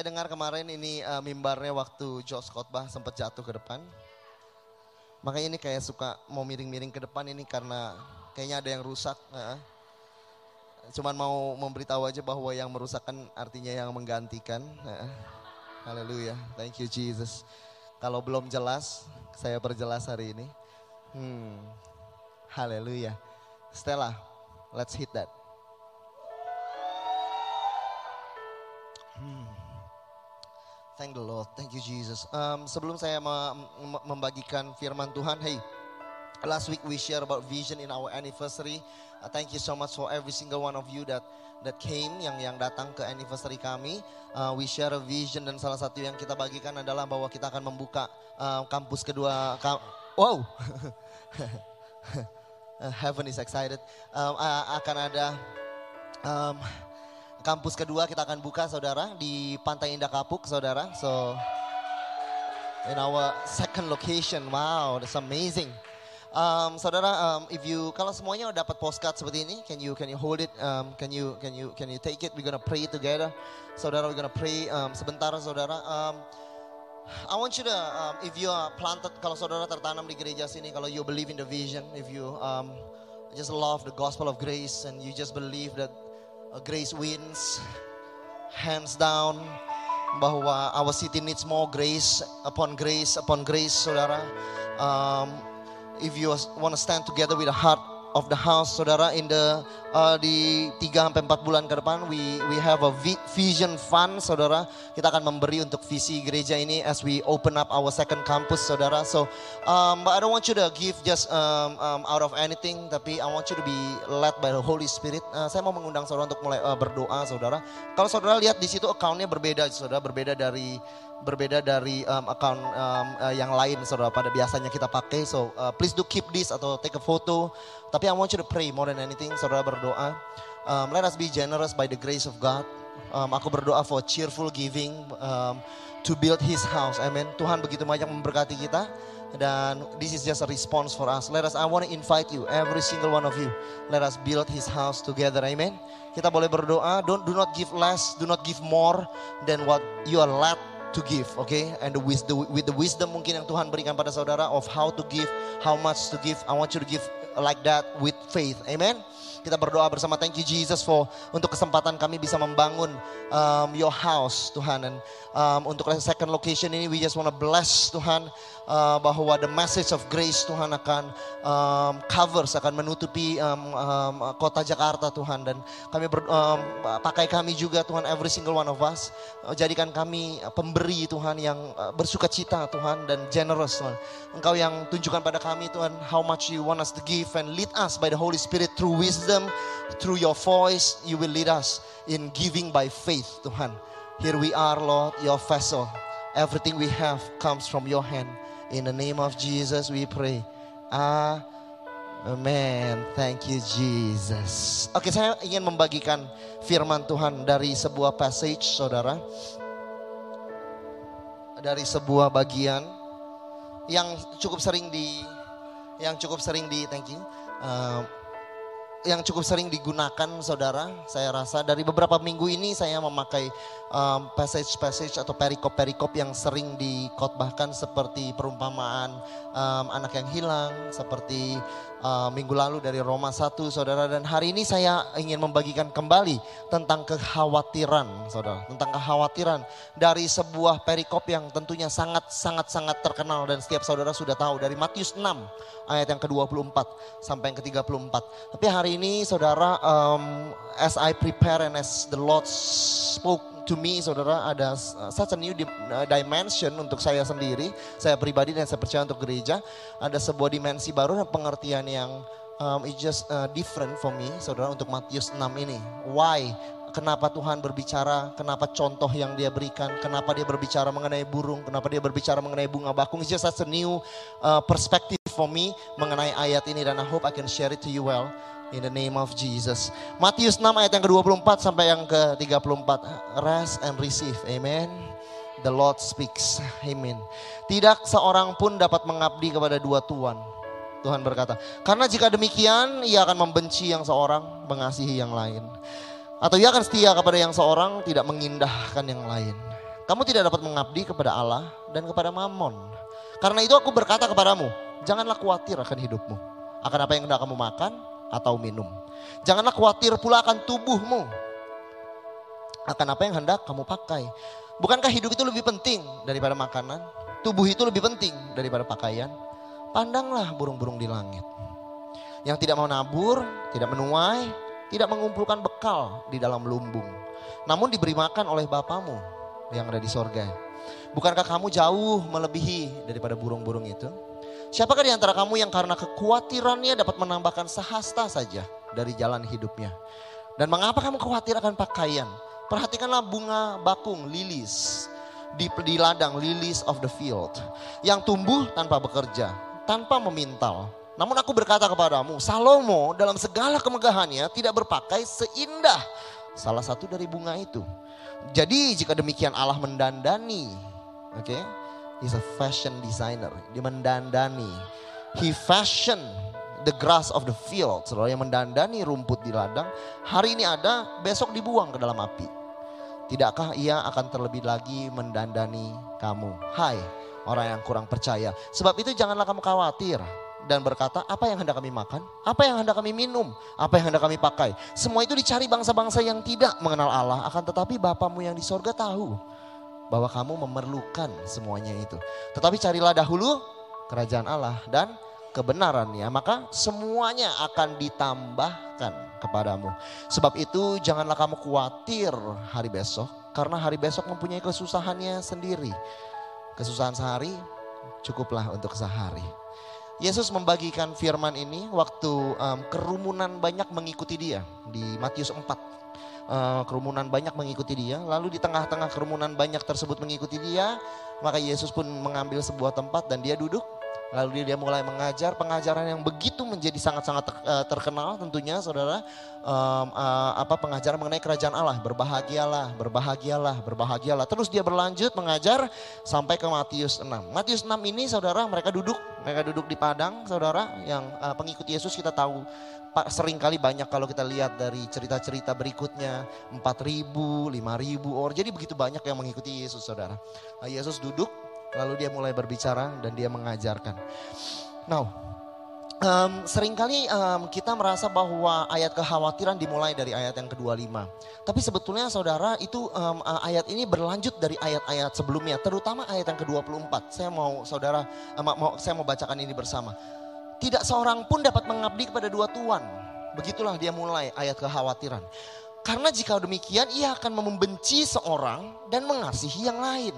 Saya dengar kemarin ini uh, mimbarnya waktu Josh khotbah sempat jatuh ke depan. Makanya ini kayak suka mau miring-miring ke depan ini karena kayaknya ada yang rusak. Uh, cuman mau memberitahu aja bahwa yang merusakkan artinya yang menggantikan. Uh, Haleluya. Thank you Jesus. Kalau belum jelas, saya perjelas hari ini. Hmm. Haleluya. Stella, let's hit that. Thank the Lord, thank you Jesus. Um, sebelum saya membagikan firman Tuhan, hey, last week we share about vision in our anniversary. Uh, thank you so much for every single one of you that that came, yang yang datang ke anniversary kami. Uh, we share a vision dan salah satu yang kita bagikan adalah bahwa kita akan membuka uh, kampus kedua. Kam wow, heaven is excited. Um, akan ada. Um, kampus kedua kita akan buka saudara di Pantai Indah Kapuk saudara. So in our second location, wow, that's amazing. Um, saudara, um, if you kalau semuanya dapat postcard seperti ini, can you can you hold it? Um, can you can you can you take it? We're gonna pray together, saudara. We're gonna pray um, sebentar, saudara. Um, I want you to, um, if you are planted, kalau saudara tertanam di gereja sini, kalau you believe in the vision, if you um, just love the gospel of grace and you just believe that grace wins hands down. Bahwa our city needs more grace upon grace upon grace saudara. Um, if you want to stand together with a heart of the house saudara in the uh, di 3 sampai 4 bulan ke depan we we have a vision fund saudara. Kita akan memberi untuk visi gereja ini as we open up our second campus saudara. So um, but I don't want you to give just um, um, out of anything tapi I want you to be led by the Holy Spirit. Uh, saya mau mengundang saudara untuk mulai uh, berdoa saudara. Kalau saudara lihat di situ accountnya berbeda saudara berbeda dari berbeda dari um, account um, uh, yang lain saudara. Pada biasanya kita pakai so uh, please do keep this atau take a photo. Tapi I want you to pray more than anything saudara berdoa. Um, let us be generous by the grace of God. Um, aku berdoa for cheerful giving um, to build his house. Amen. Tuhan begitu banyak memberkati kita dan this is just a response for us. Let us I want to invite you every single one of you let us build his house together. Amen. Kita boleh berdoa don't do not give less do not give more than what you are led to give, okay? And the wisdom, with the wisdom mungkin yang Tuhan berikan pada saudara of how to give, how much to give. I want you to give like that with faith. Amen. Kita berdoa bersama. Thank you Jesus for untuk kesempatan kami bisa membangun um, your house Tuhan. Dan um, untuk second location ini we just wanna bless Tuhan uh, bahwa the message of grace Tuhan akan um, covers akan menutupi um, um, kota Jakarta Tuhan. Dan kami ber, um, pakai kami juga Tuhan every single one of us. Uh, jadikan kami pemberi Tuhan yang uh, bersuka cita Tuhan dan generous Tuhan. Engkau yang tunjukkan pada kami Tuhan how much you want us to give and lead us by the Holy Spirit through wisdom wisdom, through your voice, you will lead us in giving by faith, Tuhan. Here we are, Lord, your vessel. Everything we have comes from your hand. In the name of Jesus, we pray. Amen. Thank you, Jesus. Oke, okay, saya ingin membagikan firman Tuhan dari sebuah passage, saudara. Dari sebuah bagian yang cukup sering di, yang cukup sering di, thank you. Uh, yang cukup sering digunakan saudara saya rasa. Dari beberapa minggu ini saya memakai um, passage-passage atau perikop-perikop yang sering dikotbahkan seperti perumpamaan um, anak yang hilang seperti uh, minggu lalu dari Roma 1 saudara. Dan hari ini saya ingin membagikan kembali tentang kekhawatiran saudara. Tentang kekhawatiran dari sebuah perikop yang tentunya sangat sangat sangat terkenal. Dan setiap saudara sudah tahu dari Matius 6 ayat yang ke-24 sampai yang ke-34 tapi hari ini saudara um, as I prepare and as the Lord spoke to me saudara ada such a new uh, dimension untuk saya sendiri, saya pribadi dan saya percaya untuk gereja ada sebuah dimensi baru dan pengertian yang um, it just uh, different for me saudara untuk Matius 6 ini. Why kenapa Tuhan berbicara, kenapa contoh yang dia berikan, kenapa dia berbicara mengenai burung, kenapa dia berbicara mengenai bunga bakung. It's just a new uh, perspective for me mengenai ayat ini dan I hope I can share it to you well. In the name of Jesus. Matius 6 ayat yang ke-24 sampai yang ke-34. Rest and receive. Amen. The Lord speaks. Amen. Tidak seorang pun dapat mengabdi kepada dua tuan. Tuhan berkata, karena jika demikian ia akan membenci yang seorang, mengasihi yang lain. Atau ia akan setia kepada yang seorang, tidak mengindahkan yang lain. Kamu tidak dapat mengabdi kepada Allah dan kepada Mammon. Karena itu aku berkata kepadamu, janganlah khawatir akan hidupmu. Akan apa yang hendak kamu makan atau minum. Janganlah khawatir pula akan tubuhmu. Akan apa yang hendak kamu pakai. Bukankah hidup itu lebih penting daripada makanan? Tubuh itu lebih penting daripada pakaian? Pandanglah burung-burung di langit. Yang tidak mau nabur, tidak menuai, tidak mengumpulkan bekal di dalam lumbung. Namun diberi makan oleh Bapamu yang ada di sorga. Bukankah kamu jauh melebihi daripada burung-burung itu? Siapakah di antara kamu yang karena kekhawatirannya dapat menambahkan sehasta saja dari jalan hidupnya? Dan mengapa kamu khawatir akan pakaian? Perhatikanlah bunga bakung, lilis. Di, di ladang, lilies of the field. Yang tumbuh tanpa bekerja, tanpa memintal. Namun aku berkata kepadamu, Salomo dalam segala kemegahannya tidak berpakai seindah salah satu dari bunga itu. Jadi jika demikian Allah mendandani, oke, okay, he's a fashion designer, dia mendandani, he fashion the grass of the field, saudara yang mendandani rumput di ladang, hari ini ada, besok dibuang ke dalam api. Tidakkah ia akan terlebih lagi mendandani kamu? Hai orang yang kurang percaya. Sebab itu janganlah kamu khawatir dan berkata, apa yang hendak kami makan? Apa yang hendak kami minum? Apa yang hendak kami pakai? Semua itu dicari bangsa-bangsa yang tidak mengenal Allah. Akan tetapi Bapamu yang di sorga tahu bahwa kamu memerlukan semuanya itu. Tetapi carilah dahulu kerajaan Allah dan kebenarannya. Maka semuanya akan ditambahkan kepadamu. Sebab itu janganlah kamu khawatir hari besok. Karena hari besok mempunyai kesusahannya sendiri. Kesusahan sehari cukuplah untuk sehari. Yesus membagikan firman ini waktu um, kerumunan banyak mengikuti dia di Matius 4. Uh, kerumunan banyak mengikuti dia, lalu di tengah-tengah kerumunan banyak tersebut mengikuti dia, maka Yesus pun mengambil sebuah tempat dan dia duduk Lalu dia, mulai mengajar pengajaran yang begitu menjadi sangat-sangat eh, terkenal tentunya saudara. Um, uh, apa pengajaran mengenai kerajaan Allah. Berbahagialah, berbahagialah, berbahagialah. Terus dia berlanjut mengajar sampai ke Matius 6. Matius 6 ini saudara mereka duduk, mereka duduk di padang saudara yang uh, pengikut Yesus kita tahu sering kali banyak kalau kita lihat dari cerita-cerita berikutnya 4 ribu, 5 ribu orang. Jadi begitu banyak yang mengikuti Yesus saudara. Nah, Yesus duduk Lalu dia mulai berbicara dan dia mengajarkan. Now, um, sering kali um, kita merasa bahwa ayat kekhawatiran dimulai dari ayat yang ke-25. Tapi sebetulnya saudara itu um, ayat ini berlanjut dari ayat-ayat sebelumnya, terutama ayat yang ke-24. Saya mau saudara, um, mau, saya mau bacakan ini bersama. Tidak seorang pun dapat mengabdi kepada dua tuan. Begitulah dia mulai ayat kekhawatiran. Karena jika demikian ia akan membenci seorang dan mengasihi yang lain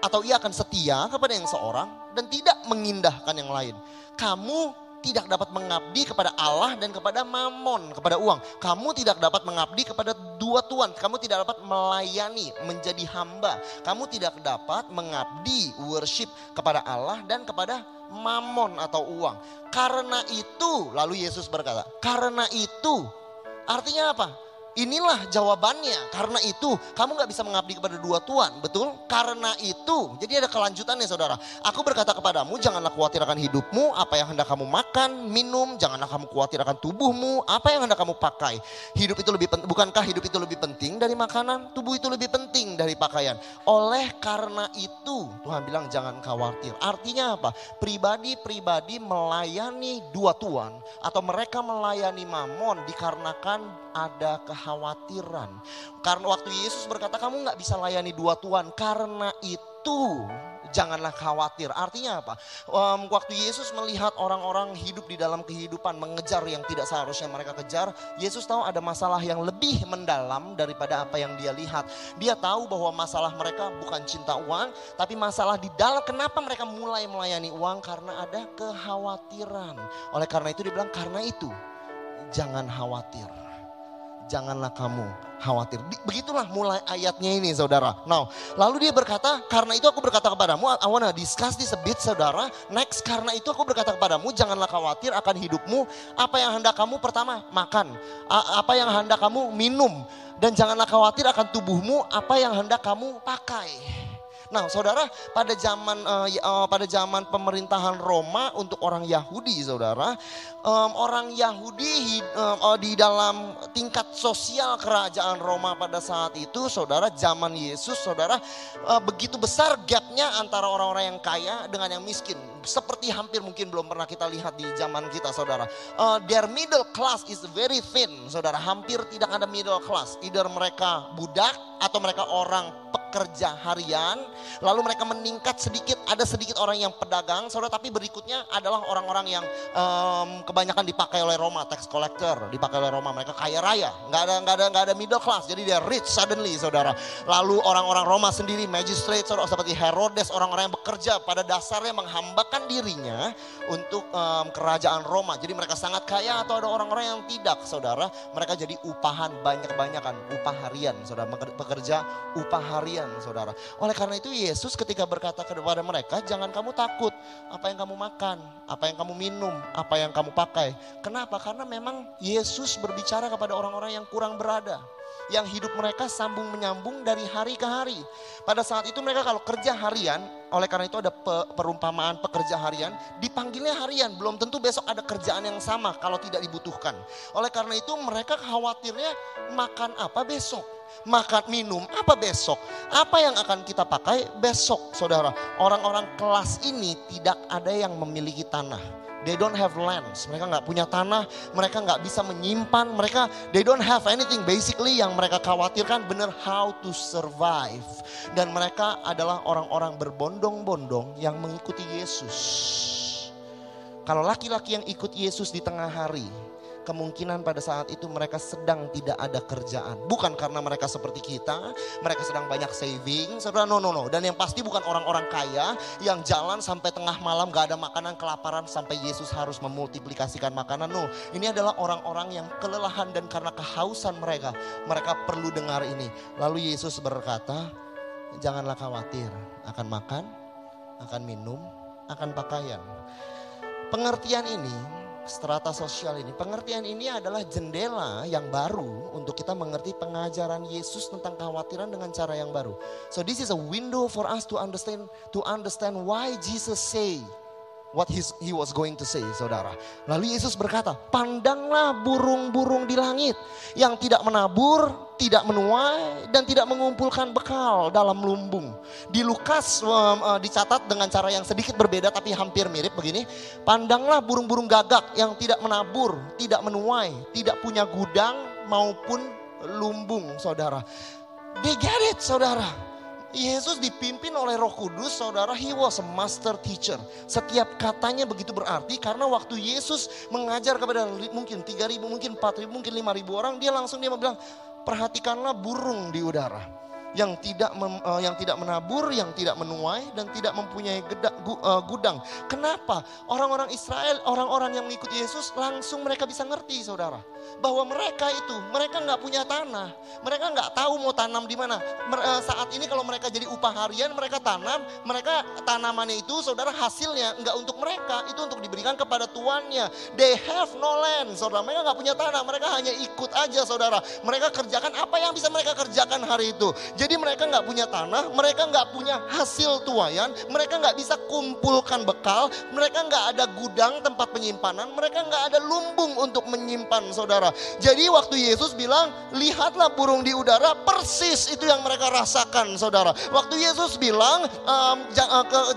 atau ia akan setia kepada yang seorang dan tidak mengindahkan yang lain. Kamu tidak dapat mengabdi kepada Allah dan kepada mamon, kepada uang. Kamu tidak dapat mengabdi kepada dua tuan. Kamu tidak dapat melayani, menjadi hamba. Kamu tidak dapat mengabdi, worship kepada Allah dan kepada mamon atau uang. Karena itu, lalu Yesus berkata, karena itu artinya apa? Inilah jawabannya. Karena itu kamu gak bisa mengabdi kepada dua tuan, betul? Karena itu, jadi ada kelanjutannya saudara. Aku berkata kepadamu, janganlah khawatir akan hidupmu, apa yang hendak kamu makan, minum, janganlah kamu khawatir akan tubuhmu, apa yang hendak kamu pakai. Hidup itu lebih penting, bukankah hidup itu lebih penting dari makanan? Tubuh itu lebih penting dari pakaian. Oleh karena itu, Tuhan bilang jangan khawatir. Artinya apa? Pribadi-pribadi melayani dua tuan atau mereka melayani mamon dikarenakan ada kekhawatiran kekhawatiran. Karena waktu Yesus berkata kamu nggak bisa layani dua Tuhan. Karena itu janganlah khawatir. Artinya apa? Um, waktu Yesus melihat orang-orang hidup di dalam kehidupan mengejar yang tidak seharusnya mereka kejar, Yesus tahu ada masalah yang lebih mendalam daripada apa yang dia lihat. Dia tahu bahwa masalah mereka bukan cinta uang, tapi masalah di dalam kenapa mereka mulai melayani uang karena ada kekhawatiran. Oleh karena itu dia bilang karena itu jangan khawatir janganlah kamu khawatir. Begitulah mulai ayatnya ini saudara. Now, lalu dia berkata, karena itu aku berkata kepadamu, I wanna discuss this a bit saudara. Next, karena itu aku berkata kepadamu, janganlah khawatir akan hidupmu. Apa yang hendak kamu pertama, makan. apa yang hendak kamu minum. Dan janganlah khawatir akan tubuhmu, apa yang hendak kamu pakai. Nah, saudara, pada zaman uh, pada zaman pemerintahan Roma untuk orang Yahudi, saudara, um, orang Yahudi uh, di dalam tingkat sosial kerajaan Roma pada saat itu, saudara, zaman Yesus, saudara, uh, begitu besar gapnya antara orang-orang yang kaya dengan yang miskin. Seperti hampir mungkin belum pernah kita lihat di zaman kita, saudara. Uh, their middle class is very thin, saudara. Hampir tidak ada middle class. Either mereka budak atau mereka orang pekerja harian, lalu mereka meningkat sedikit, ada sedikit orang yang pedagang, saudara, tapi berikutnya adalah orang-orang yang um, kebanyakan dipakai oleh Roma, tax collector, dipakai oleh Roma, mereka kaya raya, nggak ada nggak ada nggak ada middle class, jadi dia rich suddenly, saudara. Lalu orang-orang Roma sendiri, magistrate, saudara, seperti Herodes, orang-orang yang bekerja pada dasarnya menghambakan dirinya untuk um, kerajaan Roma, jadi mereka sangat kaya atau ada orang-orang yang tidak, saudara, mereka jadi upahan banyak-banyakan, upah harian, saudara, bekerja upah harian saudara. Oleh karena itu Yesus ketika berkata kepada mereka jangan kamu takut apa yang kamu makan, apa yang kamu minum, apa yang kamu pakai. Kenapa? Karena memang Yesus berbicara kepada orang-orang yang kurang berada yang hidup mereka sambung menyambung dari hari ke hari. Pada saat itu mereka kalau kerja harian, oleh karena itu ada pe, perumpamaan pekerja harian, dipanggilnya harian, belum tentu besok ada kerjaan yang sama kalau tidak dibutuhkan. Oleh karena itu mereka khawatirnya makan apa besok makan minum apa besok? Apa yang akan kita pakai besok saudara? Orang-orang kelas ini tidak ada yang memiliki tanah. They don't have lands. Mereka nggak punya tanah. Mereka nggak bisa menyimpan. Mereka they don't have anything. Basically yang mereka khawatirkan benar how to survive. Dan mereka adalah orang-orang berbondong-bondong yang mengikuti Yesus. Kalau laki-laki yang ikut Yesus di tengah hari, kemungkinan pada saat itu mereka sedang tidak ada kerjaan. Bukan karena mereka seperti kita, mereka sedang banyak saving, saudara, no, no, no. Dan yang pasti bukan orang-orang kaya yang jalan sampai tengah malam gak ada makanan, kelaparan sampai Yesus harus memultiplikasikan makanan. No, ini adalah orang-orang yang kelelahan dan karena kehausan mereka, mereka perlu dengar ini. Lalu Yesus berkata, janganlah khawatir akan makan, akan minum, akan pakaian. Pengertian ini strata sosial ini. Pengertian ini adalah jendela yang baru untuk kita mengerti pengajaran Yesus tentang kekhawatiran dengan cara yang baru. So this is a window for us to understand to understand why Jesus say what his, he was going to say, saudara. Lalu Yesus berkata, pandanglah burung-burung di langit yang tidak menabur, tidak menuai, dan tidak mengumpulkan bekal dalam lumbung. Di Lukas um, uh, dicatat dengan cara yang sedikit berbeda tapi hampir mirip begini. Pandanglah burung-burung gagak yang tidak menabur, tidak menuai, tidak punya gudang maupun lumbung, saudara. They get it, saudara. Yesus dipimpin oleh Roh Kudus, saudara, he was a master teacher. Setiap katanya begitu berarti karena waktu Yesus mengajar kepada mungkin 3000, mungkin 4000, mungkin 5000 orang, dia langsung dia bilang, "Perhatikanlah burung di udara." Yang tidak mem, uh, yang tidak menabur, yang tidak menuai dan tidak mempunyai geda, gu, uh, gudang. Kenapa? Orang-orang Israel, orang-orang yang mengikuti Yesus langsung mereka bisa ngerti, saudara, bahwa mereka itu mereka nggak punya tanah, mereka nggak tahu mau tanam di mana. Mer, uh, saat ini kalau mereka jadi upah harian, mereka tanam, mereka tanamannya itu, saudara hasilnya nggak untuk mereka, itu untuk diberikan kepada tuannya. They have no land, saudara. Mereka nggak punya tanah, mereka hanya ikut aja, saudara. Mereka kerjakan apa yang bisa mereka kerjakan hari itu. Jadi mereka nggak punya tanah, mereka nggak punya hasil tuayan, mereka nggak bisa kumpulkan bekal, mereka nggak ada gudang tempat penyimpanan, mereka nggak ada lumbung untuk menyimpan saudara. Jadi waktu Yesus bilang, lihatlah burung di udara, persis itu yang mereka rasakan saudara. Waktu Yesus bilang, ehm,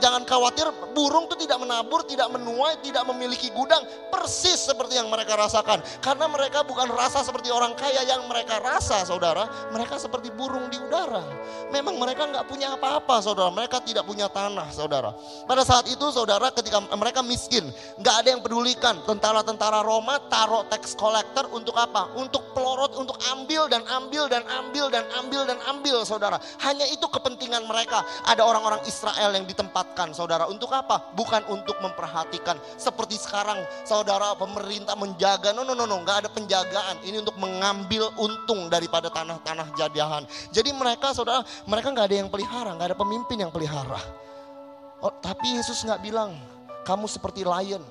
jangan khawatir, burung itu tidak menabur, tidak menuai, tidak memiliki gudang, persis seperti yang mereka rasakan. Karena mereka bukan rasa seperti orang kaya yang mereka rasa saudara, mereka seperti burung di udara saudara. Memang mereka nggak punya apa-apa saudara. Mereka tidak punya tanah saudara. Pada saat itu saudara ketika mereka miskin. nggak ada yang pedulikan. Tentara-tentara Roma taruh tax collector untuk apa? Untuk pelorot, untuk ambil dan ambil dan ambil dan ambil dan ambil saudara. Hanya itu kepentingan mereka. Ada orang-orang Israel yang ditempatkan saudara. Untuk apa? Bukan untuk memperhatikan. Seperti sekarang saudara pemerintah menjaga. No, no, no, no. Gak ada penjagaan. Ini untuk mengambil untung daripada tanah-tanah jadihan. Jadi mereka saudara, mereka gak ada yang pelihara. Gak ada pemimpin yang pelihara. Oh, tapi Yesus gak bilang, kamu seperti lion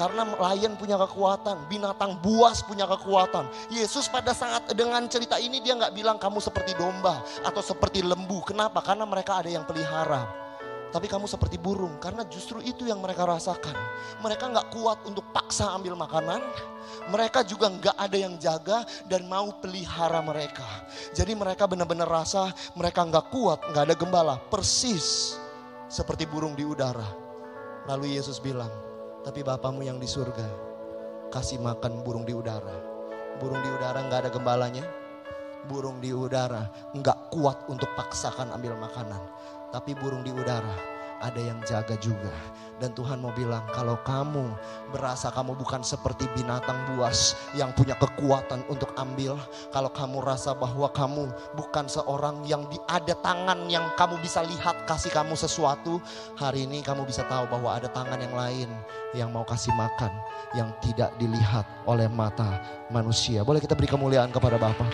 karena lion punya kekuatan, binatang buas punya kekuatan. Yesus pada saat dengan cerita ini dia nggak bilang kamu seperti domba atau seperti lembu. Kenapa? Karena mereka ada yang pelihara. Tapi kamu seperti burung karena justru itu yang mereka rasakan. Mereka nggak kuat untuk paksa ambil makanan. Mereka juga nggak ada yang jaga dan mau pelihara mereka. Jadi mereka benar-benar rasa mereka nggak kuat, nggak ada gembala. Persis seperti burung di udara. Lalu Yesus bilang, tapi Bapamu yang di surga kasih makan burung di udara. Burung di udara nggak ada gembalanya. Burung di udara nggak kuat untuk paksakan ambil makanan. Tapi burung di udara ada yang jaga juga. Dan Tuhan mau bilang kalau kamu berasa kamu bukan seperti binatang buas yang punya kekuatan untuk ambil. Kalau kamu rasa bahwa kamu bukan seorang yang di, ada tangan yang kamu bisa lihat kasih kamu sesuatu. Hari ini kamu bisa tahu bahwa ada tangan yang lain yang mau kasih makan. Yang tidak dilihat oleh mata manusia. Boleh kita beri kemuliaan kepada Bapak.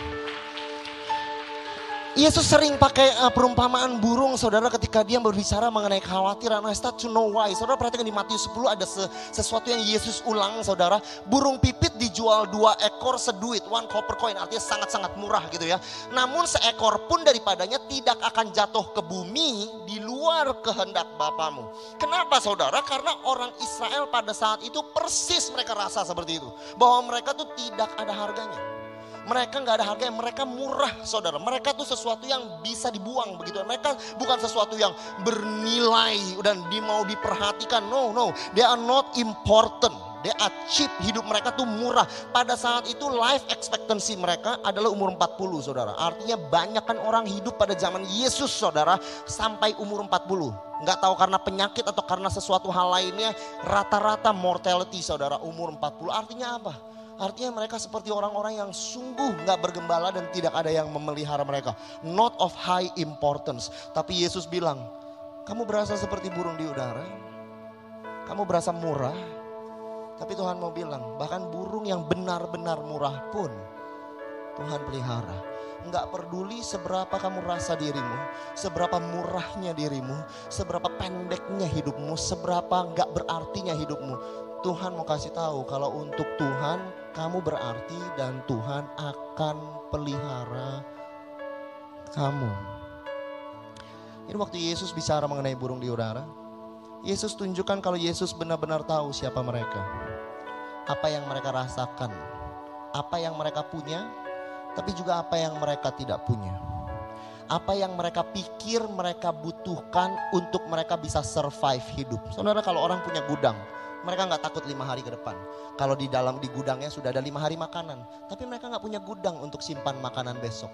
Yesus sering pakai uh, perumpamaan burung saudara ketika dia berbicara mengenai kekhawatiran. I start to know why. Saudara perhatikan di Matius 10 ada se sesuatu yang Yesus ulang saudara. Burung pipit dijual dua ekor seduit. One copper coin artinya sangat-sangat murah gitu ya. Namun seekor pun daripadanya tidak akan jatuh ke bumi di luar kehendak Bapamu. Kenapa saudara? Karena orang Israel pada saat itu persis mereka rasa seperti itu. Bahwa mereka tuh tidak ada harganya mereka nggak ada harga, mereka murah saudara. Mereka tuh sesuatu yang bisa dibuang begitu. Mereka bukan sesuatu yang bernilai dan di mau diperhatikan. No, no, they are not important. They are cheap, hidup mereka tuh murah. Pada saat itu life expectancy mereka adalah umur 40 saudara. Artinya banyak kan orang hidup pada zaman Yesus saudara sampai umur 40. Nggak tahu karena penyakit atau karena sesuatu hal lainnya. Rata-rata mortality saudara umur 40 artinya apa? Artinya mereka seperti orang-orang yang sungguh nggak bergembala dan tidak ada yang memelihara mereka. Not of high importance. Tapi Yesus bilang, kamu berasa seperti burung di udara. Kamu berasa murah. Tapi Tuhan mau bilang, bahkan burung yang benar-benar murah pun Tuhan pelihara. Nggak peduli seberapa kamu rasa dirimu, seberapa murahnya dirimu, seberapa pendeknya hidupmu, seberapa nggak berartinya hidupmu. Tuhan mau kasih tahu kalau untuk Tuhan kamu berarti dan Tuhan akan pelihara kamu. Ini waktu Yesus bicara mengenai burung di udara. Yesus tunjukkan kalau Yesus benar-benar tahu siapa mereka. Apa yang mereka rasakan. Apa yang mereka punya. Tapi juga apa yang mereka tidak punya. Apa yang mereka pikir mereka butuhkan untuk mereka bisa survive hidup. Saudara kalau orang punya gudang mereka nggak takut lima hari ke depan. Kalau di dalam di gudangnya sudah ada lima hari makanan. Tapi mereka nggak punya gudang untuk simpan makanan besok.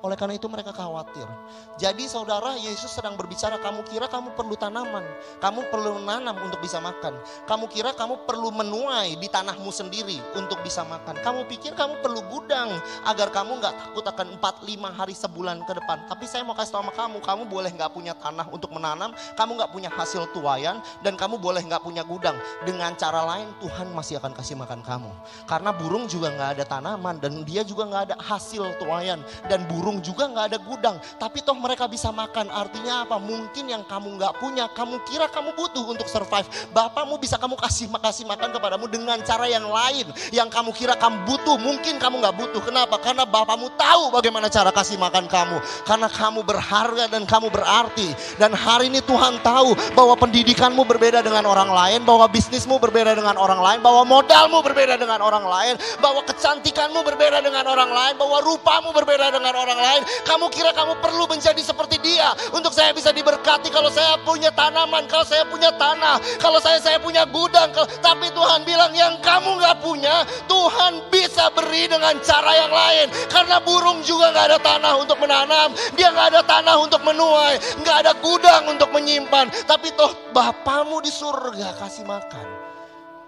Oleh karena itu mereka khawatir. Jadi saudara Yesus sedang berbicara kamu kira kamu perlu tanaman. Kamu perlu menanam untuk bisa makan. Kamu kira kamu perlu menuai di tanahmu sendiri untuk bisa makan. Kamu pikir kamu perlu gudang agar kamu nggak takut akan 4-5 hari sebulan ke depan. Tapi saya mau kasih tahu sama kamu, kamu boleh nggak punya tanah untuk menanam. Kamu nggak punya hasil tuayan dan kamu boleh nggak punya gudang. Dengan cara lain Tuhan masih akan kasih makan kamu. Karena burung juga nggak ada tanaman dan dia juga nggak ada hasil tuayan. Dan burung burung juga nggak ada gudang, tapi toh mereka bisa makan. Artinya apa? Mungkin yang kamu nggak punya, kamu kira kamu butuh untuk survive. Bapakmu bisa kamu kasih makasih makan kepadamu dengan cara yang lain. Yang kamu kira kamu butuh, mungkin kamu nggak butuh. Kenapa? Karena bapakmu tahu bagaimana cara kasih makan kamu. Karena kamu berharga dan kamu berarti. Dan hari ini Tuhan tahu bahwa pendidikanmu berbeda dengan orang lain, bahwa bisnismu berbeda dengan orang lain, bahwa modalmu berbeda dengan orang lain, bahwa kecantikanmu berbeda dengan orang lain, bahwa rupamu berbeda dengan orang lain. Kamu kira kamu perlu menjadi seperti dia untuk saya bisa diberkati kalau saya punya tanaman, kalau saya punya tanah, kalau saya saya punya gudang. Kalau, tapi Tuhan bilang yang kamu nggak punya, Tuhan bisa beri dengan cara yang lain. Karena burung juga nggak ada tanah untuk menanam, dia nggak ada tanah untuk menuai, nggak ada gudang untuk menyimpan. Tapi toh Bapamu di surga kasih makan.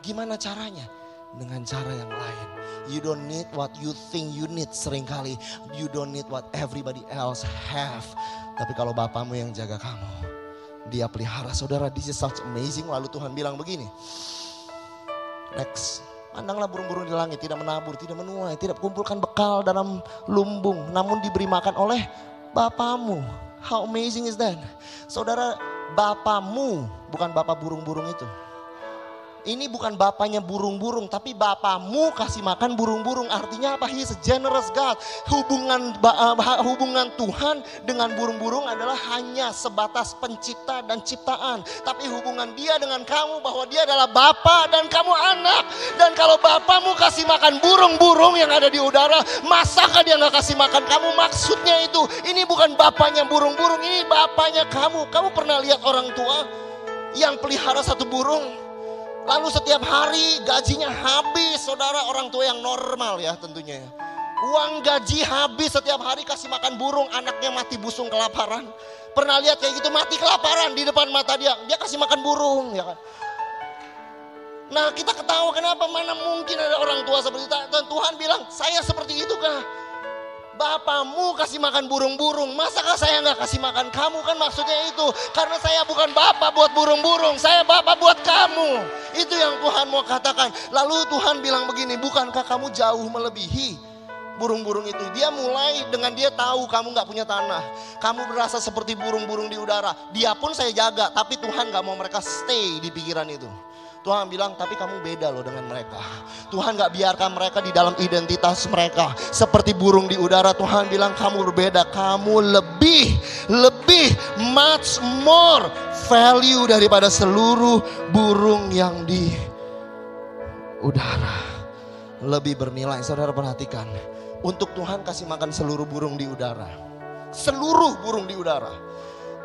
Gimana caranya? Dengan cara yang lain You don't need what you think you need sering kali. You don't need what everybody else have. Tapi kalau Bapamu yang jaga kamu, dia pelihara. Saudara, this is such amazing. Lalu Tuhan bilang begini. Next. Pandanglah burung-burung di langit, tidak menabur, tidak menuai, tidak kumpulkan bekal dalam lumbung, namun diberi makan oleh Bapamu. How amazing is that? Saudara, Bapamu, bukan Bapak burung-burung itu. Ini bukan bapaknya burung-burung, tapi bapamu kasih makan burung-burung. Artinya apa? He a generous God. Hubungan uh, hubungan Tuhan dengan burung-burung adalah hanya sebatas pencipta dan ciptaan. Tapi hubungan dia dengan kamu bahwa dia adalah bapa dan kamu anak. Dan kalau bapamu kasih makan burung-burung yang ada di udara, masakah dia nggak kasih makan kamu? Maksudnya itu, ini bukan bapaknya burung-burung, ini bapaknya kamu. Kamu pernah lihat orang tua yang pelihara satu burung? Lalu setiap hari gajinya habis, saudara orang tua yang normal ya tentunya. Ya. Uang gaji habis setiap hari kasih makan burung, anaknya mati busung kelaparan. Pernah lihat kayak gitu mati kelaparan di depan mata dia, dia kasih makan burung ya kan. Nah kita ketawa kenapa mana mungkin ada orang tua seperti itu. Dan Tuhan bilang saya seperti itu kah? Bapamu kasih makan burung-burung, masakah saya nggak kasih makan kamu kan maksudnya itu. Karena saya bukan bapak buat burung-burung, saya bapak buat kamu. Itu yang Tuhan mau katakan. Lalu Tuhan bilang begini, bukankah kamu jauh melebihi burung-burung itu. Dia mulai dengan dia tahu kamu nggak punya tanah. Kamu berasa seperti burung-burung di udara. Dia pun saya jaga, tapi Tuhan nggak mau mereka stay di pikiran itu. Tuhan bilang, tapi kamu beda loh dengan mereka. Tuhan gak biarkan mereka di dalam identitas mereka. Seperti burung di udara, Tuhan bilang kamu berbeda. Kamu lebih, lebih, much more value daripada seluruh burung yang di udara. Lebih bernilai, saudara perhatikan. Untuk Tuhan kasih makan seluruh burung di udara. Seluruh burung di udara.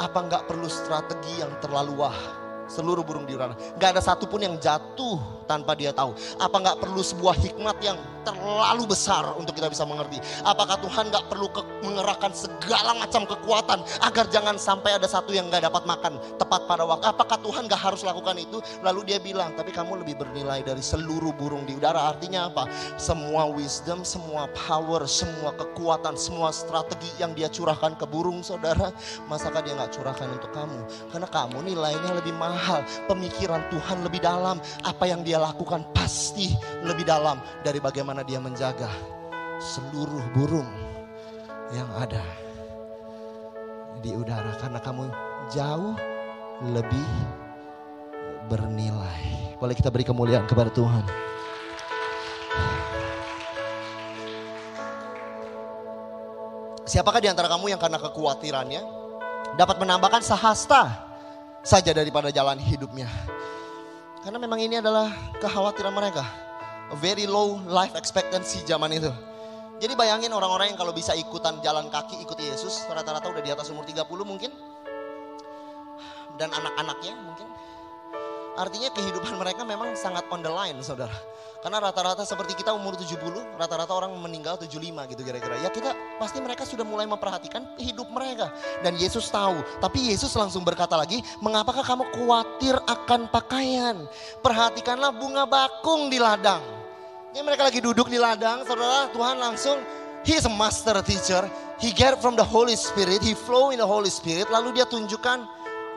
Apa nggak perlu strategi yang terlalu wah? Seluruh burung di udara. Gak ada satupun yang jatuh tanpa dia tahu. Apa gak perlu sebuah hikmat yang terlalu besar untuk kita bisa mengerti? Apakah Tuhan gak perlu mengerahkan segala macam kekuatan agar jangan sampai ada satu yang gak dapat makan tepat pada waktu? Apakah Tuhan gak harus lakukan itu? Lalu dia bilang, tapi kamu lebih bernilai dari seluruh burung di udara. Artinya apa? Semua wisdom, semua power, semua kekuatan, semua strategi yang dia curahkan ke burung saudara, masakah dia gak curahkan untuk kamu? Karena kamu nilainya lebih mahal hal. Pemikiran Tuhan lebih dalam. Apa yang dia lakukan pasti lebih dalam dari bagaimana dia menjaga seluruh burung yang ada di udara. Karena kamu jauh lebih bernilai. Boleh kita beri kemuliaan kepada Tuhan. Siapakah di antara kamu yang karena kekhawatirannya dapat menambahkan sahasta saja daripada jalan hidupnya. Karena memang ini adalah kekhawatiran mereka. A very low life expectancy zaman itu. Jadi bayangin orang-orang yang kalau bisa ikutan jalan kaki ikut Yesus, rata-rata udah di atas umur 30 mungkin. Dan anak-anaknya mungkin. Artinya kehidupan mereka memang sangat on the line saudara. Karena rata-rata seperti kita umur 70, rata-rata orang meninggal 75 gitu kira-kira. Ya kita pasti mereka sudah mulai memperhatikan hidup mereka. Dan Yesus tahu. Tapi Yesus langsung berkata lagi, mengapakah kamu khawatir akan pakaian? Perhatikanlah bunga bakung di ladang. Ini mereka lagi duduk di ladang, saudara Tuhan langsung, He is a master teacher. He get from the Holy Spirit, he flow in the Holy Spirit. Lalu dia tunjukkan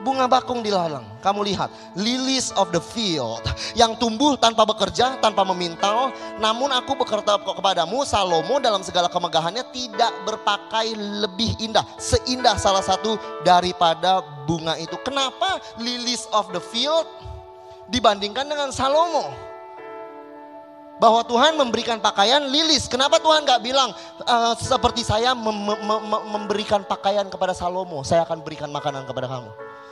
bunga bakung di ladang. Kamu lihat, lilies of the field yang tumbuh tanpa bekerja, tanpa memintal. Namun aku berkata kepadamu, Salomo dalam segala kemegahannya tidak berpakai lebih indah, seindah salah satu daripada bunga itu. Kenapa lilies of the field dibandingkan dengan Salomo? bahwa Tuhan memberikan pakaian lilis. Kenapa Tuhan gak bilang uh, seperti saya mem mem memberikan pakaian kepada Salomo, saya akan berikan makanan kepada kamu.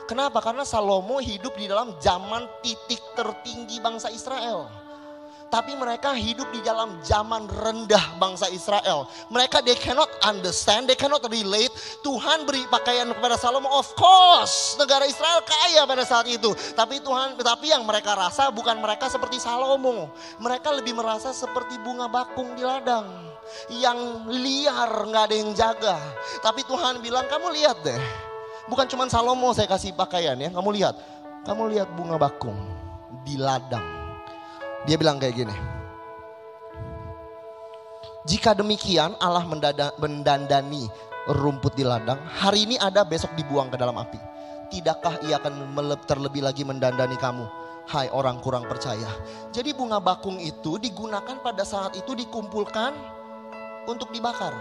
Kenapa? Karena Salomo hidup di dalam zaman titik tertinggi bangsa Israel. Tapi mereka hidup di dalam zaman rendah bangsa Israel. Mereka they cannot understand, they cannot relate. Tuhan beri pakaian kepada Salomo, of course. Negara Israel kaya pada saat itu. Tapi Tuhan, tapi yang mereka rasa bukan mereka seperti Salomo. Mereka lebih merasa seperti bunga bakung di ladang. Yang liar, nggak ada yang jaga. Tapi Tuhan bilang, kamu lihat deh Bukan cuma Salomo saya kasih pakaian ya. Kamu lihat. Kamu lihat bunga bakung di ladang. Dia bilang kayak gini. Jika demikian Allah mendada, mendandani rumput di ladang, hari ini ada besok dibuang ke dalam api. Tidakkah ia akan terlebih lagi mendandani kamu? Hai orang kurang percaya. Jadi bunga bakung itu digunakan pada saat itu dikumpulkan untuk dibakar.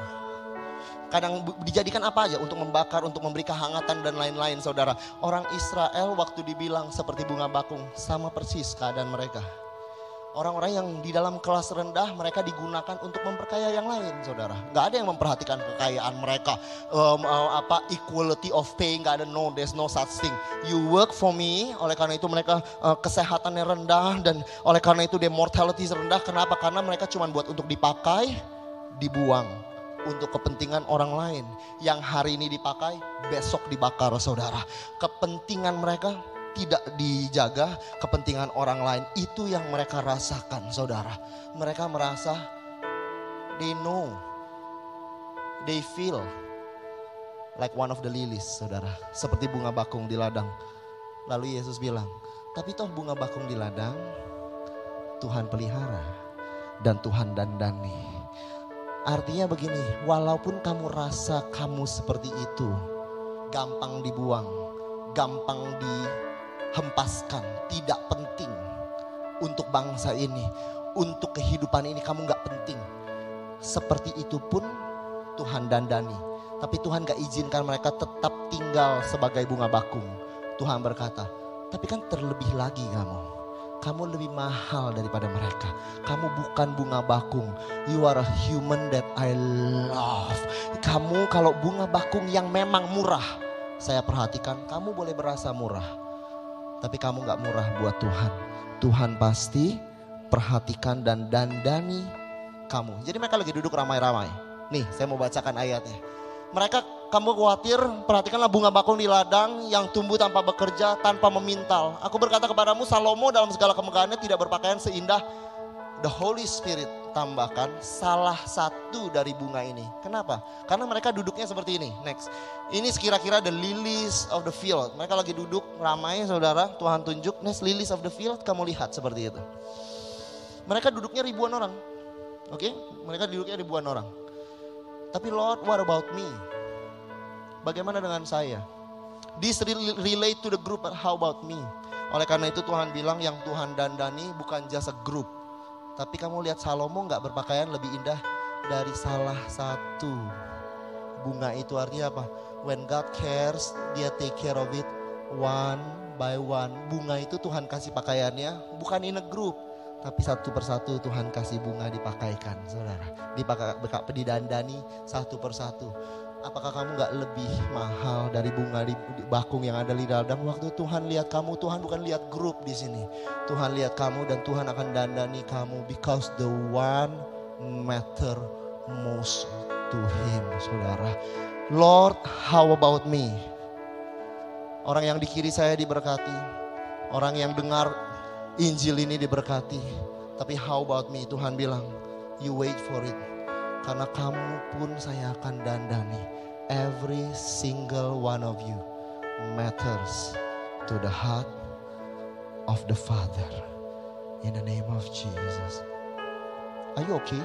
Kadang dijadikan apa aja untuk membakar, untuk memberi kehangatan dan lain-lain saudara. Orang Israel waktu dibilang seperti bunga bakung sama persis keadaan mereka. Orang-orang yang di dalam kelas rendah mereka digunakan untuk memperkaya yang lain, saudara. Gak ada yang memperhatikan kekayaan mereka, um, uh, apa equality of pay, gak ada no, there's no such thing. You work for me, oleh karena itu mereka uh, kesehatannya rendah dan oleh karena itu their mortality rendah. Kenapa? Karena mereka cuma buat untuk dipakai, dibuang untuk kepentingan orang lain. Yang hari ini dipakai, besok dibakar, saudara. Kepentingan mereka tidak dijaga kepentingan orang lain. Itu yang mereka rasakan saudara. Mereka merasa they know, they feel like one of the lilies saudara. Seperti bunga bakung di ladang. Lalu Yesus bilang, tapi toh bunga bakung di ladang Tuhan pelihara dan Tuhan dandani. Artinya begini, walaupun kamu rasa kamu seperti itu, gampang dibuang, gampang di hempaskan, tidak penting untuk bangsa ini, untuk kehidupan ini kamu gak penting. Seperti itu pun Tuhan dandani. Tapi Tuhan gak izinkan mereka tetap tinggal sebagai bunga bakung. Tuhan berkata, tapi kan terlebih lagi kamu. Kamu lebih mahal daripada mereka. Kamu bukan bunga bakung. You are a human that I love. Kamu kalau bunga bakung yang memang murah. Saya perhatikan kamu boleh berasa murah tapi kamu gak murah buat Tuhan. Tuhan pasti perhatikan dan dandani kamu. Jadi mereka lagi duduk ramai-ramai. Nih saya mau bacakan ayatnya. Mereka kamu khawatir, perhatikanlah bunga bakung di ladang yang tumbuh tanpa bekerja, tanpa memintal. Aku berkata kepadamu, Salomo dalam segala kemegahannya tidak berpakaian seindah the Holy Spirit tambahkan salah satu dari bunga ini. Kenapa? Karena mereka duduknya seperti ini. Next. Ini sekira-kira the lilies of the field. Mereka lagi duduk ramai saudara. Tuhan tunjuk. Next lilies of the field. Kamu lihat seperti itu. Mereka duduknya ribuan orang. Oke. Okay? Mereka duduknya ribuan orang. Tapi Lord what about me? Bagaimana dengan saya? This relate to the group but how about me? Oleh karena itu Tuhan bilang yang Tuhan dandani bukan jasa grup tapi kamu lihat Salomo nggak berpakaian lebih indah dari salah satu bunga itu artinya apa? When God cares, dia take care of it one by one. Bunga itu Tuhan kasih pakaiannya bukan in a group. Tapi satu persatu Tuhan kasih bunga dipakaikan, saudara. Dipakai, didandani satu persatu apakah kamu nggak lebih mahal dari bunga di bakung yang ada di dalam? Waktu Tuhan lihat kamu Tuhan bukan lihat grup di sini. Tuhan lihat kamu dan Tuhan akan dandani kamu because the one matter most to him saudara. Lord how about me? Orang yang di kiri saya diberkati. Orang yang dengar Injil ini diberkati. Tapi how about me? Tuhan bilang you wait for it karena kamu pun saya akan dandani. Every single one of you matters to the heart of the Father. In the name of Jesus. Are you okay?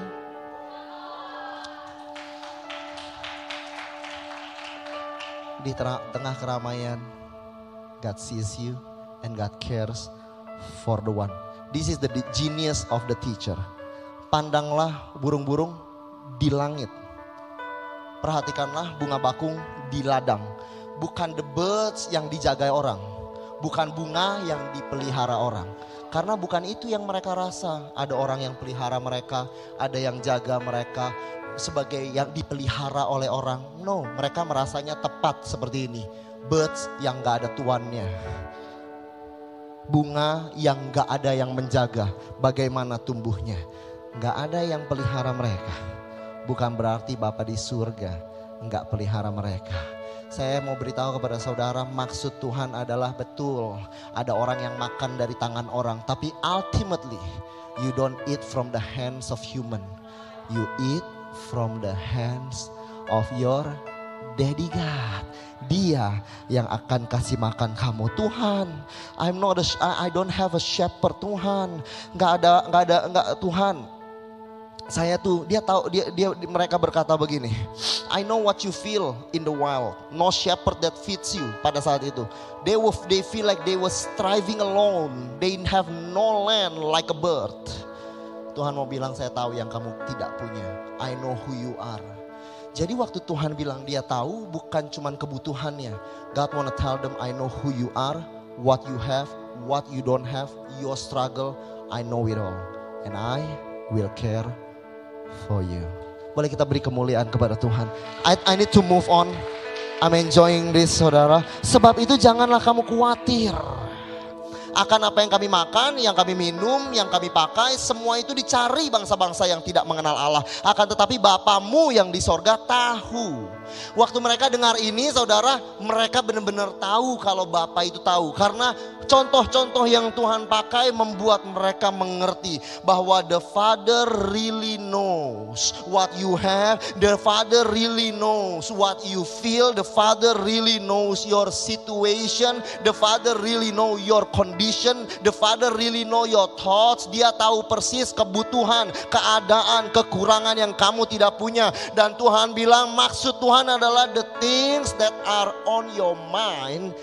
Di tengah keramaian, God sees you and God cares for the one. This is the genius of the teacher. Pandanglah burung-burung di langit. Perhatikanlah bunga bakung di ladang. Bukan the birds yang dijaga orang. Bukan bunga yang dipelihara orang. Karena bukan itu yang mereka rasa. Ada orang yang pelihara mereka, ada yang jaga mereka sebagai yang dipelihara oleh orang. No, mereka merasanya tepat seperti ini. Birds yang gak ada tuannya. Bunga yang gak ada yang menjaga bagaimana tumbuhnya. Gak ada yang pelihara mereka bukan berarti Bapak di surga enggak pelihara mereka. Saya mau beritahu kepada saudara maksud Tuhan adalah betul. Ada orang yang makan dari tangan orang. Tapi ultimately you don't eat from the hands of human. You eat from the hands of your daddy God. Dia yang akan kasih makan kamu. Tuhan, I'm not a, I don't have a shepherd Tuhan. Enggak ada, enggak ada, enggak Tuhan saya tuh dia tahu dia dia mereka berkata begini I know what you feel in the wild. No shepherd that feeds you pada saat itu. They were they feel like they were striving alone. They have no land like a bird. Tuhan mau bilang saya tahu yang kamu tidak punya. I know who you are. Jadi waktu Tuhan bilang dia tahu bukan cuman kebutuhannya. God wanna tell them I know who you are what you have what you don't have your struggle. I know it all. And I will care for you. Boleh kita beri kemuliaan kepada Tuhan. I, I need to move on. I'm enjoying this saudara. Sebab itu janganlah kamu khawatir. Akan apa yang kami makan, yang kami minum, yang kami pakai. Semua itu dicari bangsa-bangsa yang tidak mengenal Allah. Akan tetapi Bapamu yang di sorga tahu. Waktu mereka dengar ini saudara, mereka benar-benar tahu kalau Bapak itu tahu. Karena contoh-contoh yang Tuhan pakai membuat mereka mengerti bahwa the Father really knows what you have, the Father really knows what you feel, the Father really knows your situation, the Father really know your condition, the Father really know your thoughts. Dia tahu persis kebutuhan, keadaan, kekurangan yang kamu tidak punya dan Tuhan bilang maksud Tuhan adalah the things that are on your mind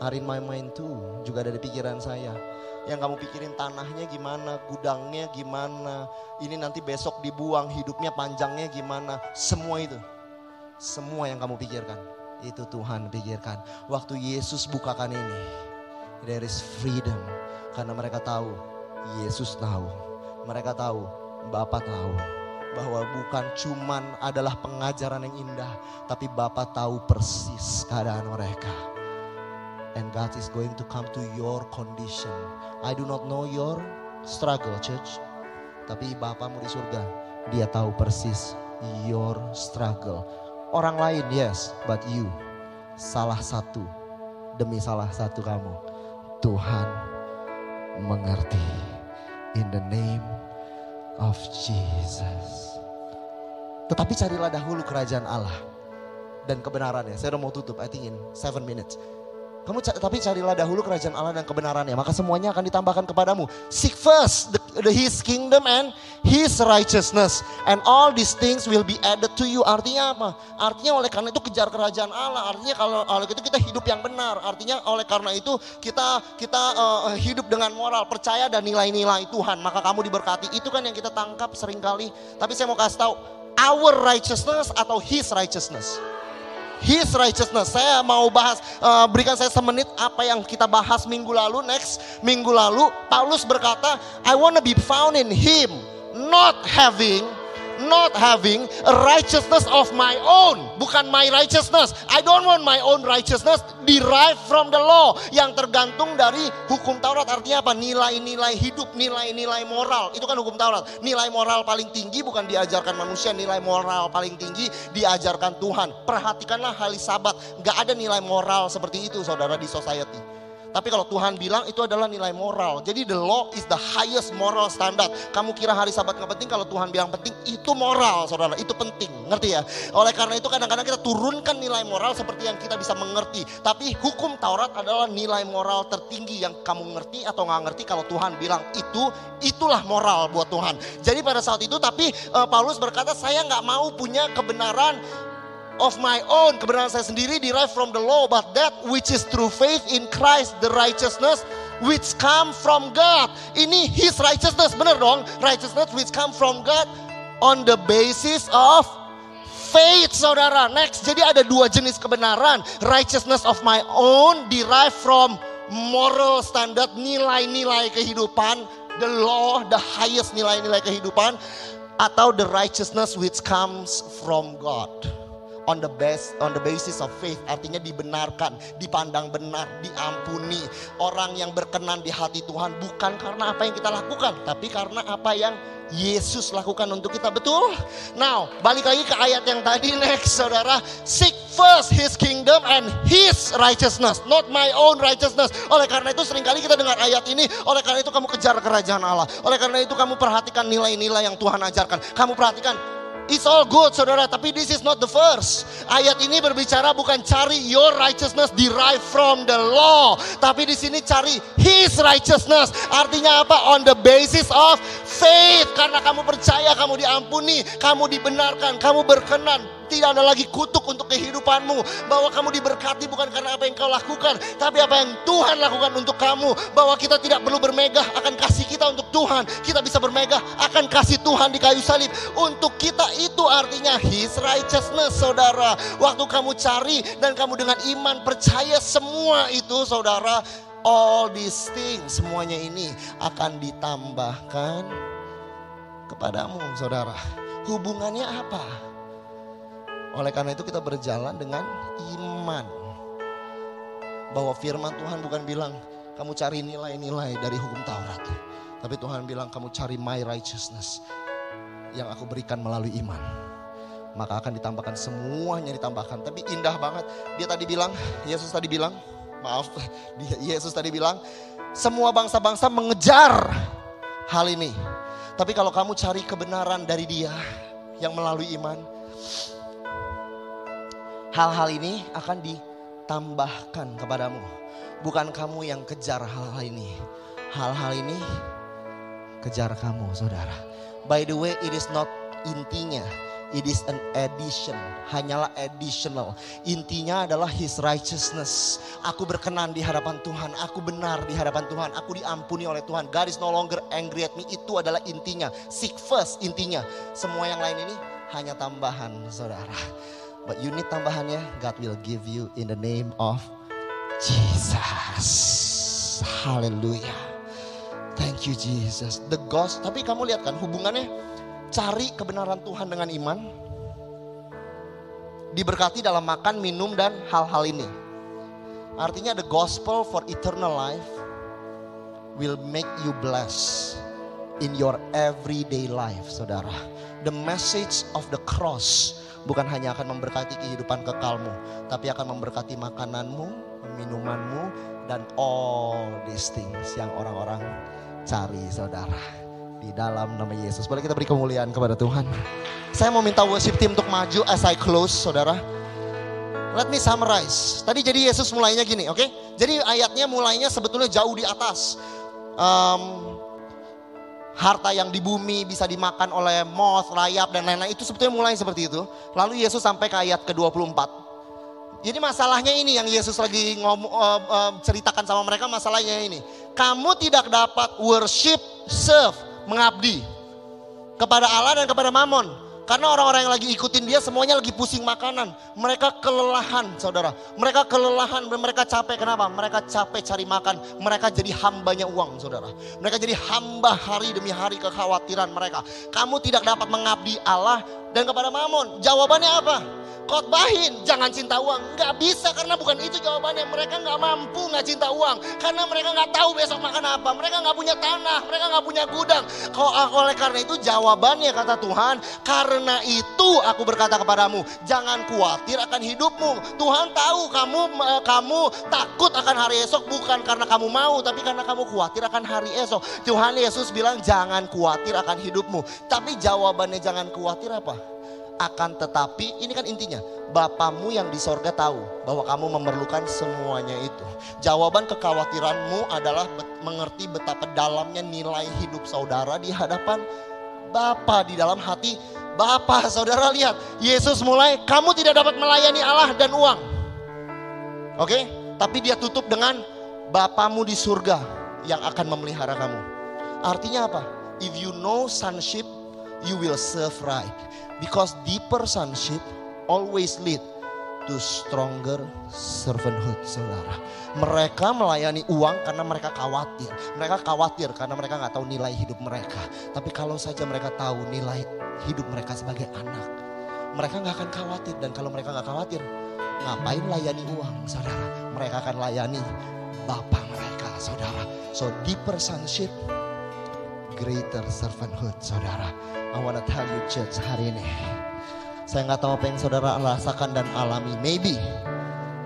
are in my mind too. Juga ada di pikiran saya. Yang kamu pikirin tanahnya gimana, gudangnya gimana, ini nanti besok dibuang, hidupnya panjangnya gimana, semua itu. Semua yang kamu pikirkan, itu Tuhan pikirkan. Waktu Yesus bukakan ini, there is freedom. Karena mereka tahu, Yesus tahu. Mereka tahu, Bapak tahu bahwa bukan cuman adalah pengajaran yang indah, tapi Bapak tahu persis keadaan mereka and God is going to come to your condition. I do not know your struggle, church. Tapi Bapamu di surga, dia tahu persis your struggle. Orang lain, yes, but you. Salah satu demi salah satu kamu. Tuhan mengerti. In the name of Jesus. Tetapi carilah dahulu kerajaan Allah dan kebenarannya. Saya udah mau tutup, I think in seven minutes. Kamu tapi carilah dahulu kerajaan Allah dan kebenarannya, maka semuanya akan ditambahkan kepadamu. Seek first the, the His kingdom and His righteousness, and all these things will be added to you. Artinya apa? Artinya oleh karena itu kejar kerajaan Allah. Artinya kalau oleh itu kita hidup yang benar. Artinya oleh karena itu kita kita uh, hidup dengan moral, percaya dan nilai-nilai Tuhan. Maka kamu diberkati. Itu kan yang kita tangkap sering kali. Tapi saya mau kasih tahu, our righteousness atau His righteousness. His righteousness. Saya mau bahas, uh, berikan saya semenit apa yang kita bahas minggu lalu. Next, minggu lalu Paulus berkata, I want to be found in Him, not having not having a righteousness of my own. Bukan my righteousness. I don't want my own righteousness derived from the law. Yang tergantung dari hukum Taurat. Artinya apa? Nilai-nilai hidup, nilai-nilai moral. Itu kan hukum Taurat. Nilai moral paling tinggi bukan diajarkan manusia. Nilai moral paling tinggi diajarkan Tuhan. Perhatikanlah hari sabat. Gak ada nilai moral seperti itu saudara di society. Tapi kalau Tuhan bilang itu adalah nilai moral. Jadi the law is the highest moral standard. Kamu kira hari sabat nggak penting, kalau Tuhan bilang penting, itu moral saudara, itu penting. Ngerti ya? Oleh karena itu kadang-kadang kita turunkan nilai moral seperti yang kita bisa mengerti. Tapi hukum Taurat adalah nilai moral tertinggi yang kamu ngerti atau nggak ngerti kalau Tuhan bilang itu, itulah moral buat Tuhan. Jadi pada saat itu tapi uh, Paulus berkata saya nggak mau punya kebenaran of my own, kebenaran saya sendiri derived from the law, but that which is through faith in Christ, the righteousness which come from God. Ini his righteousness, benar dong? Righteousness which come from God on the basis of faith, saudara. Next, jadi ada dua jenis kebenaran. Righteousness of my own derived from moral standard, nilai-nilai kehidupan, the law, the highest nilai-nilai kehidupan, atau the righteousness which comes from God on the best on the basis of faith artinya dibenarkan, dipandang benar, diampuni. Orang yang berkenan di hati Tuhan bukan karena apa yang kita lakukan, tapi karena apa yang Yesus lakukan untuk kita, betul? Now, balik lagi ke ayat yang tadi next, saudara. Seek first His kingdom and His righteousness, not my own righteousness. Oleh karena itu sering kali kita dengar ayat ini, oleh karena itu kamu kejar kerajaan Allah. Oleh karena itu kamu perhatikan nilai-nilai yang Tuhan ajarkan. Kamu perhatikan It's all good saudara, tapi this is not the first. Ayat ini berbicara bukan cari your righteousness derived from the law, tapi di sini cari his righteousness. Artinya apa? On the basis of faith. Karena kamu percaya, kamu diampuni, kamu dibenarkan, kamu berkenan. Tidak ada lagi kutuk untuk kehidupanmu. Bahwa kamu diberkati bukan karena apa yang kau lakukan. Tapi apa yang Tuhan lakukan untuk kamu. Bahwa kita tidak perlu bermegah akan kasih kita untuk Tuhan. Kita bisa bermegah akan kasih Tuhan di kayu salib. Untuk kita itu artinya His righteousness saudara. Waktu kamu cari dan kamu dengan iman percaya semua itu saudara. All these things semuanya ini akan ditambahkan kepadamu saudara. Hubungannya apa? Oleh karena itu kita berjalan dengan iman. Bahwa firman Tuhan bukan bilang kamu cari nilai-nilai dari hukum Taurat. Tapi Tuhan bilang kamu cari my righteousness yang aku berikan melalui iman. Maka akan ditambahkan semuanya ditambahkan. Tapi indah banget. Dia tadi bilang, Yesus tadi bilang, maaf, Yesus tadi bilang, semua bangsa-bangsa mengejar hal ini. Tapi kalau kamu cari kebenaran dari dia yang melalui iman, hal-hal ini akan ditambahkan kepadamu. Bukan kamu yang kejar hal-hal ini. Hal-hal ini kejar kamu saudara. By the way it is not intinya. It is an addition, hanyalah additional. Intinya adalah His righteousness. Aku berkenan di hadapan Tuhan, aku benar di hadapan Tuhan, aku diampuni oleh Tuhan. God is no longer angry at me. Itu adalah intinya. Seek first intinya. Semua yang lain ini hanya tambahan, saudara. But you need tambahannya, God will give you in the name of Jesus. Haleluya. Thank you Jesus. The ghost, tapi kamu lihat kan hubungannya cari kebenaran Tuhan dengan iman. Diberkati dalam makan, minum dan hal-hal ini. Artinya the gospel for eternal life will make you blessed in your everyday life, saudara. The message of the cross bukan hanya akan memberkati kehidupan kekalmu, tapi akan memberkati makananmu, minumanmu, dan all these things yang orang-orang cari saudara. Di dalam nama Yesus. Boleh kita beri kemuliaan kepada Tuhan. Saya mau minta worship team untuk maju as I close saudara. Let me summarize. Tadi jadi Yesus mulainya gini, oke? Okay? Jadi ayatnya mulainya sebetulnya jauh di atas. Um, harta yang di bumi bisa dimakan oleh moth, rayap dan lain-lain itu sebetulnya mulai seperti itu. Lalu Yesus sampai ke ayat ke-24. Jadi masalahnya ini yang Yesus lagi ngomong uh, uh, ceritakan sama mereka masalahnya ini. Kamu tidak dapat worship, serve, mengabdi kepada Allah dan kepada Mammon. Karena orang-orang yang lagi ikutin dia semuanya lagi pusing makanan. Mereka kelelahan saudara. Mereka kelelahan dan mereka capek. Kenapa? Mereka capek cari makan. Mereka jadi hambanya uang saudara. Mereka jadi hamba hari demi hari kekhawatiran mereka. Kamu tidak dapat mengabdi Allah dan kepada mamon. Jawabannya apa? Khotbahin jangan cinta uang. Nggak bisa karena bukan itu jawabannya. Mereka nggak mampu nggak cinta uang. Karena mereka nggak tahu besok makan apa. Mereka nggak punya tanah mereka nggak punya gudang. Kalau oleh karena itu jawabannya kata Tuhan karena itu aku berkata kepadamu jangan khawatir akan hidupmu. Tuhan tahu kamu kamu takut akan hari esok bukan karena kamu mau tapi karena kamu khawatir akan hari esok. Tuhan Yesus bilang jangan khawatir akan hidupmu. Tapi jawabannya jangan khawatir apa akan tetapi ini kan intinya Bapamu yang di sorga tahu bahwa kamu memerlukan semuanya itu. Jawaban kekhawatiranmu adalah mengerti betapa dalamnya nilai hidup saudara di hadapan Bapa di dalam hati Bapa. Saudara lihat, Yesus mulai kamu tidak dapat melayani Allah dan uang. Oke? Tapi dia tutup dengan Bapamu di surga yang akan memelihara kamu. Artinya apa? If you know sonship, you will serve right. Because deeper sonship always lead to stronger servanthood, saudara. Mereka melayani uang karena mereka khawatir. Mereka khawatir karena mereka nggak tahu nilai hidup mereka. Tapi kalau saja mereka tahu nilai hidup mereka sebagai anak, mereka nggak akan khawatir. Dan kalau mereka nggak khawatir, ngapain layani uang, saudara? Mereka akan layani Bapak mereka, saudara. So deeper sonship, greater servanthood, saudara. I wanna tell you church hari ini. Saya nggak tahu apa yang saudara rasakan dan alami. Maybe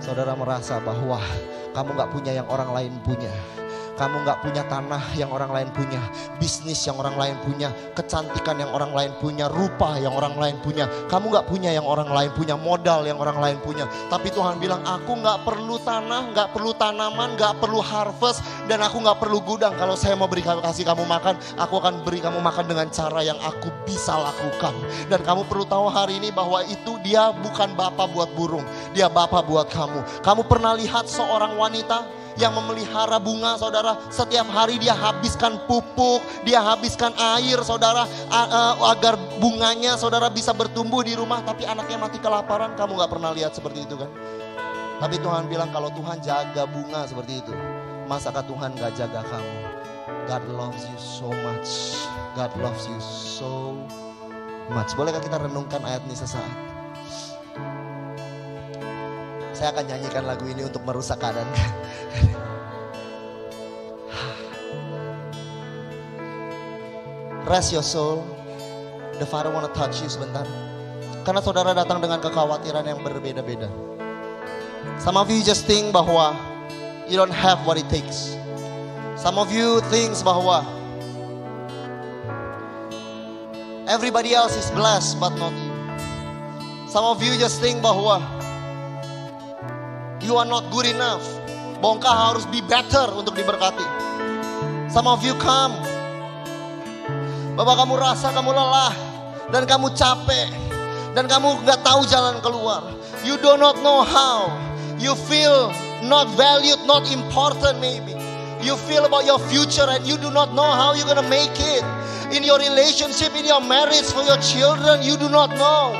saudara merasa bahwa kamu nggak punya yang orang lain punya. Kamu nggak punya tanah yang orang lain punya, bisnis yang orang lain punya, kecantikan yang orang lain punya, rupa yang orang lain punya. Kamu nggak punya yang orang lain punya, modal yang orang lain punya. Tapi Tuhan bilang, aku nggak perlu tanah, nggak perlu tanaman, nggak perlu harvest, dan aku nggak perlu gudang. Kalau saya mau beri kasih kamu makan, aku akan beri kamu makan dengan cara yang aku bisa lakukan. Dan kamu perlu tahu hari ini bahwa itu dia bukan bapak buat burung, dia bapak buat kamu. Kamu pernah lihat seorang wanita yang memelihara bunga saudara. Setiap hari dia habiskan pupuk dia habiskan air saudara. Agar bunganya saudara bisa bertumbuh di rumah tapi anaknya mati kelaparan. Kamu gak pernah lihat seperti itu kan? Tapi Tuhan bilang kalau Tuhan jaga bunga seperti itu masakah Tuhan gak jaga kamu. God loves you so much. God loves you so much. Bolehkah kita renungkan ayat ini sesaat saya akan nyanyikan lagu ini untuk merusak keadaan. Rest your soul. The Father wanna touch you sebentar. Karena saudara datang dengan kekhawatiran yang berbeda-beda. Some of you just think bahwa you don't have what it takes. Some of you thinks bahwa everybody else is blessed but not you. Some of you just think bahwa you are not good enough. Bongkah harus be better untuk diberkati. Some of you come. Bapak kamu rasa kamu lelah dan kamu capek dan kamu nggak tahu jalan keluar. You do not know how. You feel not valued, not important maybe. You feel about your future and you do not know how you're gonna make it. In your relationship, in your marriage, for your children, you do not know.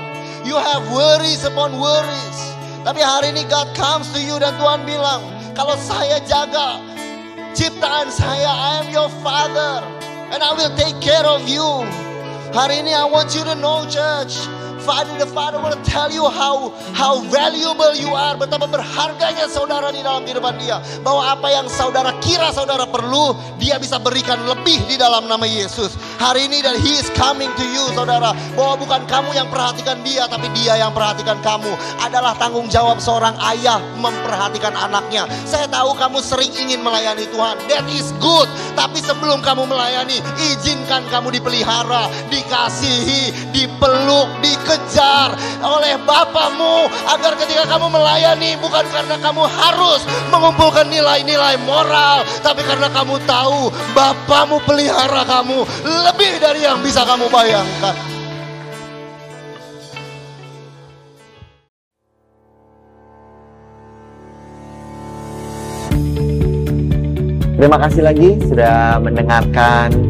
You have worries upon worries. Tapi hari ini God comes to you dan Tuhan bilang, kalau saya jaga ciptaan saya, I am your father and I will take care of you. Hari ini I want you to know church, Father, the Father will tell you how how valuable you are, betapa berharganya saudara di dalam kehidupan dia. Bahwa apa yang saudara kira saudara perlu, dia bisa berikan lebih di dalam nama Yesus. Hari ini dan He is coming to you saudara. Bahwa bukan kamu yang perhatikan dia, tapi dia yang perhatikan kamu. Adalah tanggung jawab seorang ayah memperhatikan anaknya. Saya tahu kamu sering ingin melayani Tuhan. That is good. Tapi sebelum kamu melayani, izinkan kamu dipelihara, dikasihi, dipeluk, dikasihi dikejar oleh Bapamu agar ketika kamu melayani bukan karena kamu harus mengumpulkan nilai-nilai moral tapi karena kamu tahu Bapamu pelihara kamu lebih dari yang bisa kamu bayangkan. Terima kasih lagi sudah mendengarkan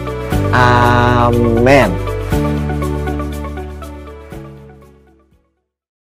Amen.